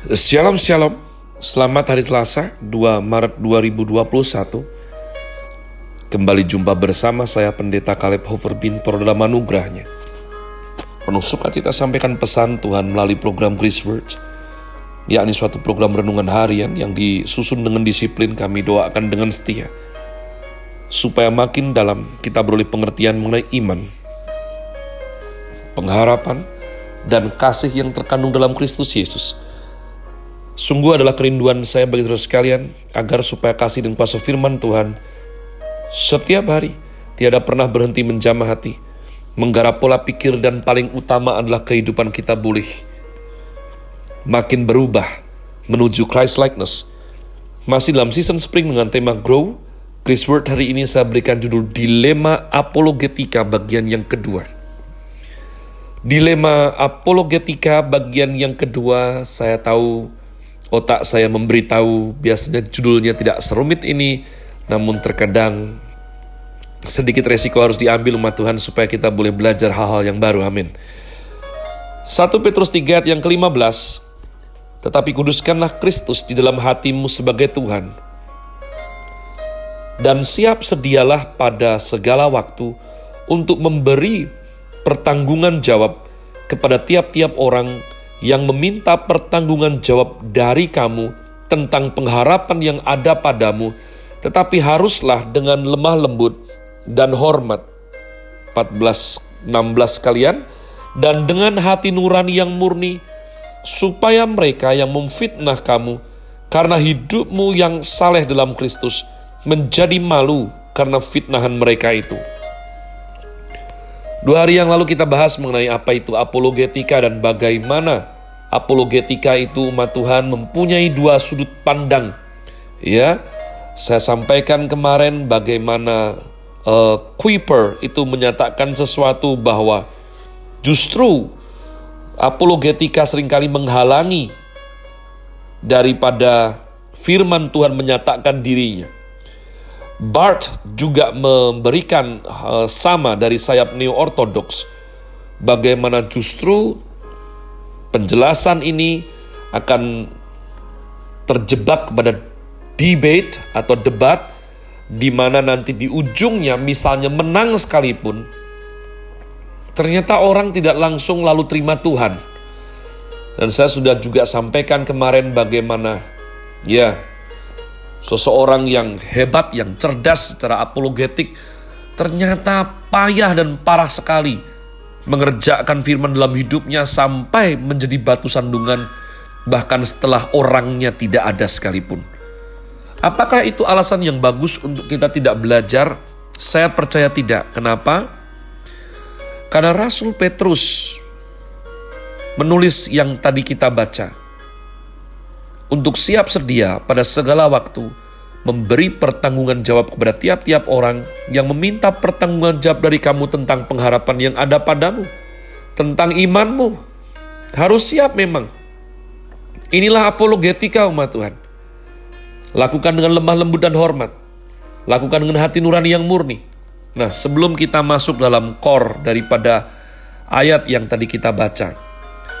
Shalom Shalom. Selamat hari Selasa 2 Maret 2021 Kembali jumpa bersama saya Pendeta Kaleb Hofer Bintor dalam anugerahnya. Penuh sukacita sampaikan pesan Tuhan melalui program Grace Words yakni suatu program renungan harian yang disusun dengan disiplin kami doakan dengan setia. Supaya makin dalam kita beroleh pengertian mengenai iman pengharapan dan kasih yang terkandung dalam Kristus Yesus Sungguh adalah kerinduan saya bagi saudara sekalian agar supaya kasih dan kuasa firman Tuhan setiap hari tiada pernah berhenti menjamah hati, menggarap pola pikir dan paling utama adalah kehidupan kita boleh makin berubah menuju Christ likeness. Masih dalam season spring dengan tema Grow, Chris Word hari ini saya berikan judul Dilema Apologetika bagian yang kedua. Dilema Apologetika bagian yang kedua saya tahu Otak saya memberitahu biasanya judulnya tidak serumit ini, namun terkadang sedikit resiko harus diambil umat Tuhan supaya kita boleh belajar hal-hal yang baru. Amin. 1 Petrus 3 ayat yang ke-15 Tetapi kuduskanlah Kristus di dalam hatimu sebagai Tuhan dan siap sedialah pada segala waktu untuk memberi pertanggungan jawab kepada tiap-tiap orang yang meminta pertanggungan jawab dari kamu tentang pengharapan yang ada padamu, tetapi haruslah dengan lemah lembut dan hormat. 14 16 kalian dan dengan hati nurani yang murni supaya mereka yang memfitnah kamu karena hidupmu yang saleh dalam Kristus menjadi malu karena fitnahan mereka itu. Dua hari yang lalu kita bahas mengenai apa itu apologetika dan bagaimana apologetika itu umat Tuhan mempunyai dua sudut pandang. Ya, saya sampaikan kemarin bagaimana uh, Kuiper itu menyatakan sesuatu bahwa justru apologetika sering kali menghalangi daripada firman Tuhan menyatakan dirinya. Bart juga memberikan uh, sama dari sayap neo-ortodoks, bagaimana justru penjelasan ini akan terjebak pada debate atau debat di mana nanti di ujungnya misalnya menang sekalipun ternyata orang tidak langsung lalu terima Tuhan. Dan saya sudah juga sampaikan kemarin bagaimana ya Seseorang yang hebat, yang cerdas secara apologetik, ternyata payah dan parah sekali mengerjakan firman dalam hidupnya sampai menjadi batu sandungan, bahkan setelah orangnya tidak ada sekalipun. Apakah itu alasan yang bagus untuk kita tidak belajar? Saya percaya tidak. Kenapa? Karena Rasul Petrus menulis yang tadi kita baca untuk siap sedia pada segala waktu memberi pertanggungan jawab kepada tiap-tiap orang yang meminta pertanggungan jawab dari kamu tentang pengharapan yang ada padamu, tentang imanmu. Harus siap memang. Inilah apologetika umat Tuhan. Lakukan dengan lemah lembut dan hormat. Lakukan dengan hati nurani yang murni. Nah, sebelum kita masuk dalam core daripada ayat yang tadi kita baca,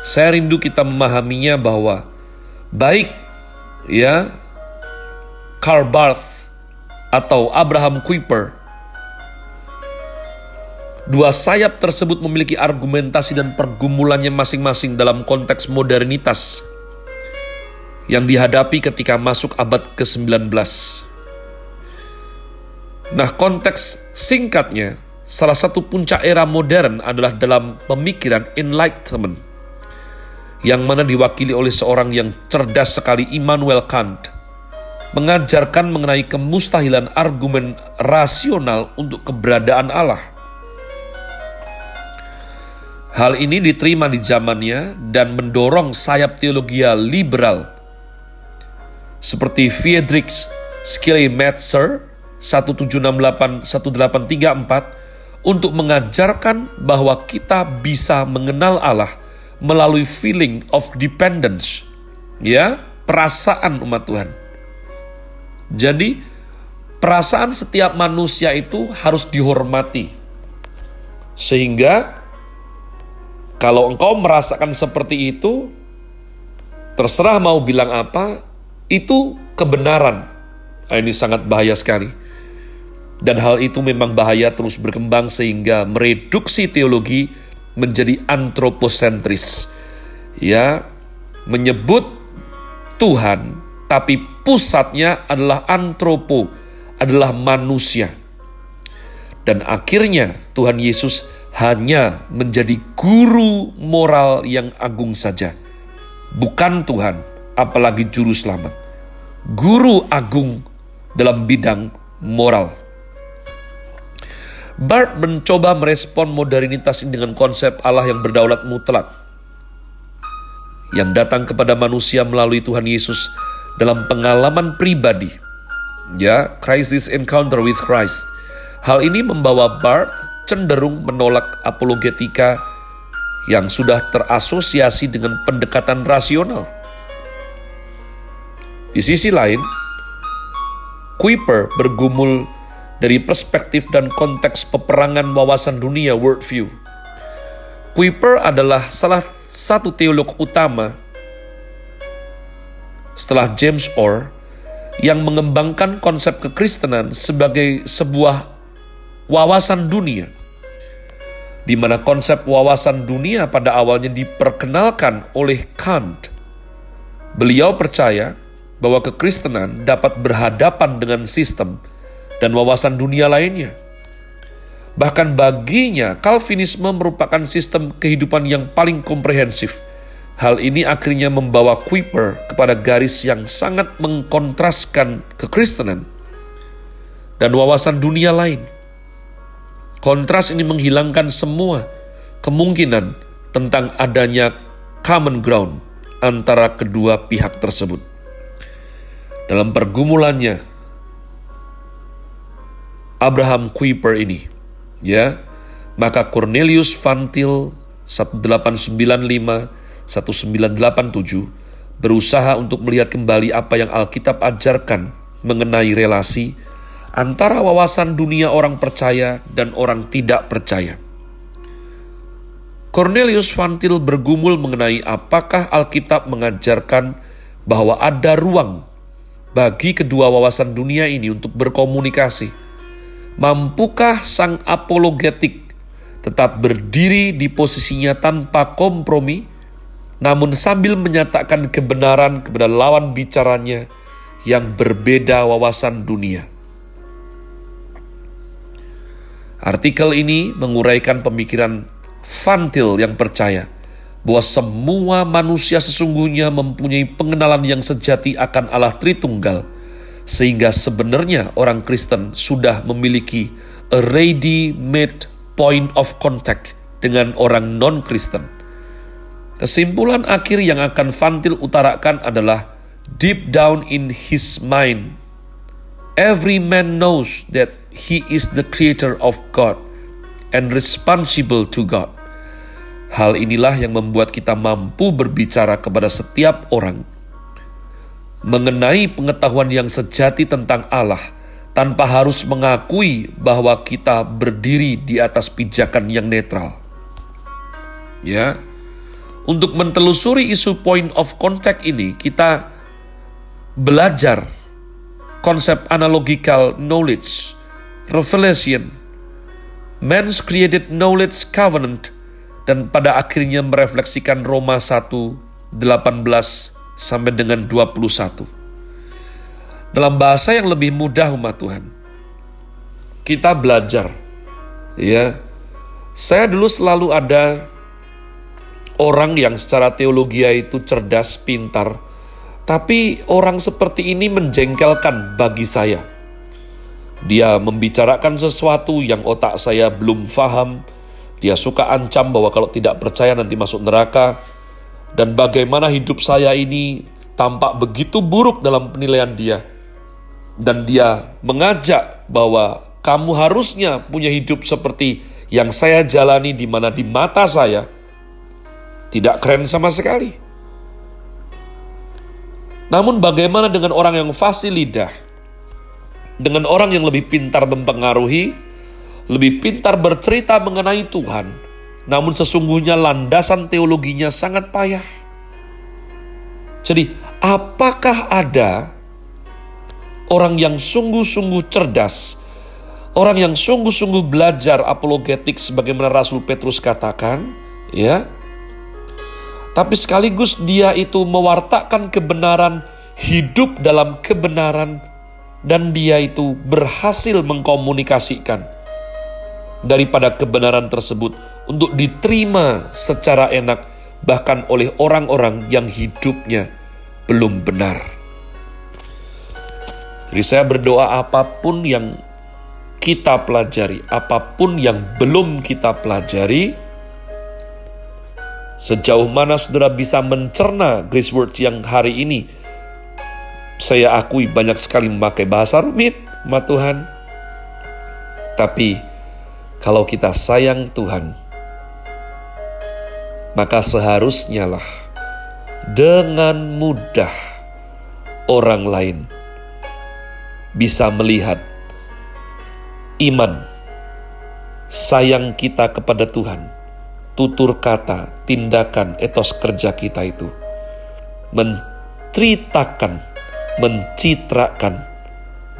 saya rindu kita memahaminya bahwa baik ya Karl Barth atau Abraham Kuyper Dua sayap tersebut memiliki argumentasi dan pergumulannya masing-masing dalam konteks modernitas yang dihadapi ketika masuk abad ke-19. Nah, konteks singkatnya, salah satu puncak era modern adalah dalam pemikiran Enlightenment yang mana diwakili oleh seorang yang cerdas sekali Immanuel Kant, mengajarkan mengenai kemustahilan argumen rasional untuk keberadaan Allah. Hal ini diterima di zamannya dan mendorong sayap teologi liberal seperti Friedrich Schleiermacher 1768-1834 untuk mengajarkan bahwa kita bisa mengenal Allah – melalui feeling of dependence, ya, perasaan umat Tuhan. Jadi, perasaan setiap manusia itu harus dihormati. Sehingga kalau engkau merasakan seperti itu, Terserah mau bilang apa, itu kebenaran. Nah, ini sangat bahaya sekali. Dan hal itu memang bahaya terus berkembang sehingga mereduksi teologi menjadi antroposentris. Ya, menyebut Tuhan, tapi pusatnya adalah antropo, adalah manusia. Dan akhirnya Tuhan Yesus hanya menjadi guru moral yang agung saja bukan Tuhan, apalagi juru selamat. Guru agung dalam bidang moral. Bart mencoba merespon modernitas ini dengan konsep Allah yang berdaulat mutlak yang datang kepada manusia melalui Tuhan Yesus dalam pengalaman pribadi. Ya, crisis encounter with Christ. Hal ini membawa Bart cenderung menolak apologetika yang sudah terasosiasi dengan pendekatan rasional. Di sisi lain, Kuiper bergumul dari perspektif dan konteks peperangan wawasan dunia worldview. Kuiper adalah salah satu teolog utama setelah James Orr yang mengembangkan konsep kekristenan sebagai sebuah wawasan dunia di mana konsep wawasan dunia pada awalnya diperkenalkan oleh Kant. Beliau percaya bahwa kekristenan dapat berhadapan dengan sistem dan wawasan dunia lainnya. Bahkan baginya, Calvinisme merupakan sistem kehidupan yang paling komprehensif. Hal ini akhirnya membawa Kuiper kepada garis yang sangat mengkontraskan kekristenan dan wawasan dunia lain. Kontras ini menghilangkan semua kemungkinan tentang adanya common ground antara kedua pihak tersebut. Dalam pergumulannya, Abraham Kuiper ini, ya, maka Cornelius Vantil 1895 1987 berusaha untuk melihat kembali apa yang Alkitab ajarkan mengenai relasi antara wawasan dunia orang percaya dan orang tidak percaya. Cornelius Vantil bergumul mengenai apakah Alkitab mengajarkan bahwa ada ruang bagi kedua wawasan dunia ini untuk berkomunikasi. Mampukah sang apologetik tetap berdiri di posisinya tanpa kompromi, namun sambil menyatakan kebenaran kepada lawan bicaranya yang berbeda wawasan dunia? Artikel ini menguraikan pemikiran Fantil yang percaya bahwa semua manusia sesungguhnya mempunyai pengenalan yang sejati akan Allah Tritunggal, sehingga sebenarnya orang Kristen sudah memiliki a ready-made point of contact dengan orang non-Kristen. Kesimpulan akhir yang akan Fantil utarakan adalah deep down in his mind Every man knows that he is the creator of God and responsible to God. Hal inilah yang membuat kita mampu berbicara kepada setiap orang mengenai pengetahuan yang sejati tentang Allah tanpa harus mengakui bahwa kita berdiri di atas pijakan yang netral. Ya. Untuk mentelusuri isu point of contact ini, kita belajar konsep analogical knowledge, revelation, man's created knowledge covenant, dan pada akhirnya merefleksikan Roma 1, 18 sampai dengan 21. Dalam bahasa yang lebih mudah umat Tuhan, kita belajar. Ya, saya dulu selalu ada orang yang secara teologi itu cerdas, pintar, tapi orang seperti ini menjengkelkan bagi saya. Dia membicarakan sesuatu yang otak saya belum faham. Dia suka ancam bahwa kalau tidak percaya nanti masuk neraka. Dan bagaimana hidup saya ini tampak begitu buruk dalam penilaian dia. Dan dia mengajak bahwa kamu harusnya punya hidup seperti yang saya jalani di mana di mata saya tidak keren sama sekali. Namun bagaimana dengan orang yang fasih lidah? Dengan orang yang lebih pintar mempengaruhi, lebih pintar bercerita mengenai Tuhan, namun sesungguhnya landasan teologinya sangat payah. Jadi, apakah ada orang yang sungguh-sungguh cerdas, orang yang sungguh-sungguh belajar apologetik sebagaimana Rasul Petrus katakan, ya. Tapi sekaligus dia itu mewartakan kebenaran, hidup dalam kebenaran, dan dia itu berhasil mengkomunikasikan daripada kebenaran tersebut untuk diterima secara enak bahkan oleh orang-orang yang hidupnya belum benar. Jadi saya berdoa apa pun yang kita pelajari, apa pun yang belum kita pelajari, sejauh mana saudara bisa mencerna Grace Word yang hari ini, saya akui banyak sekali memakai bahasa rumit, ma Tuhan. Tapi, kalau kita sayang Tuhan, maka seharusnya lah dengan mudah orang lain bisa melihat iman, sayang kita kepada Tuhan, tutur kata, tindakan, etos kerja kita itu menceritakan, mencitrakan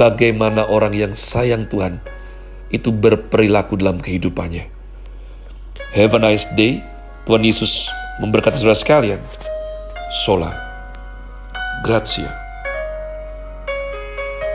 bagaimana orang yang sayang Tuhan itu berperilaku dalam kehidupannya. Have a nice day. Tuhan Yesus memberkati saudara sekalian. Sola. Grazie.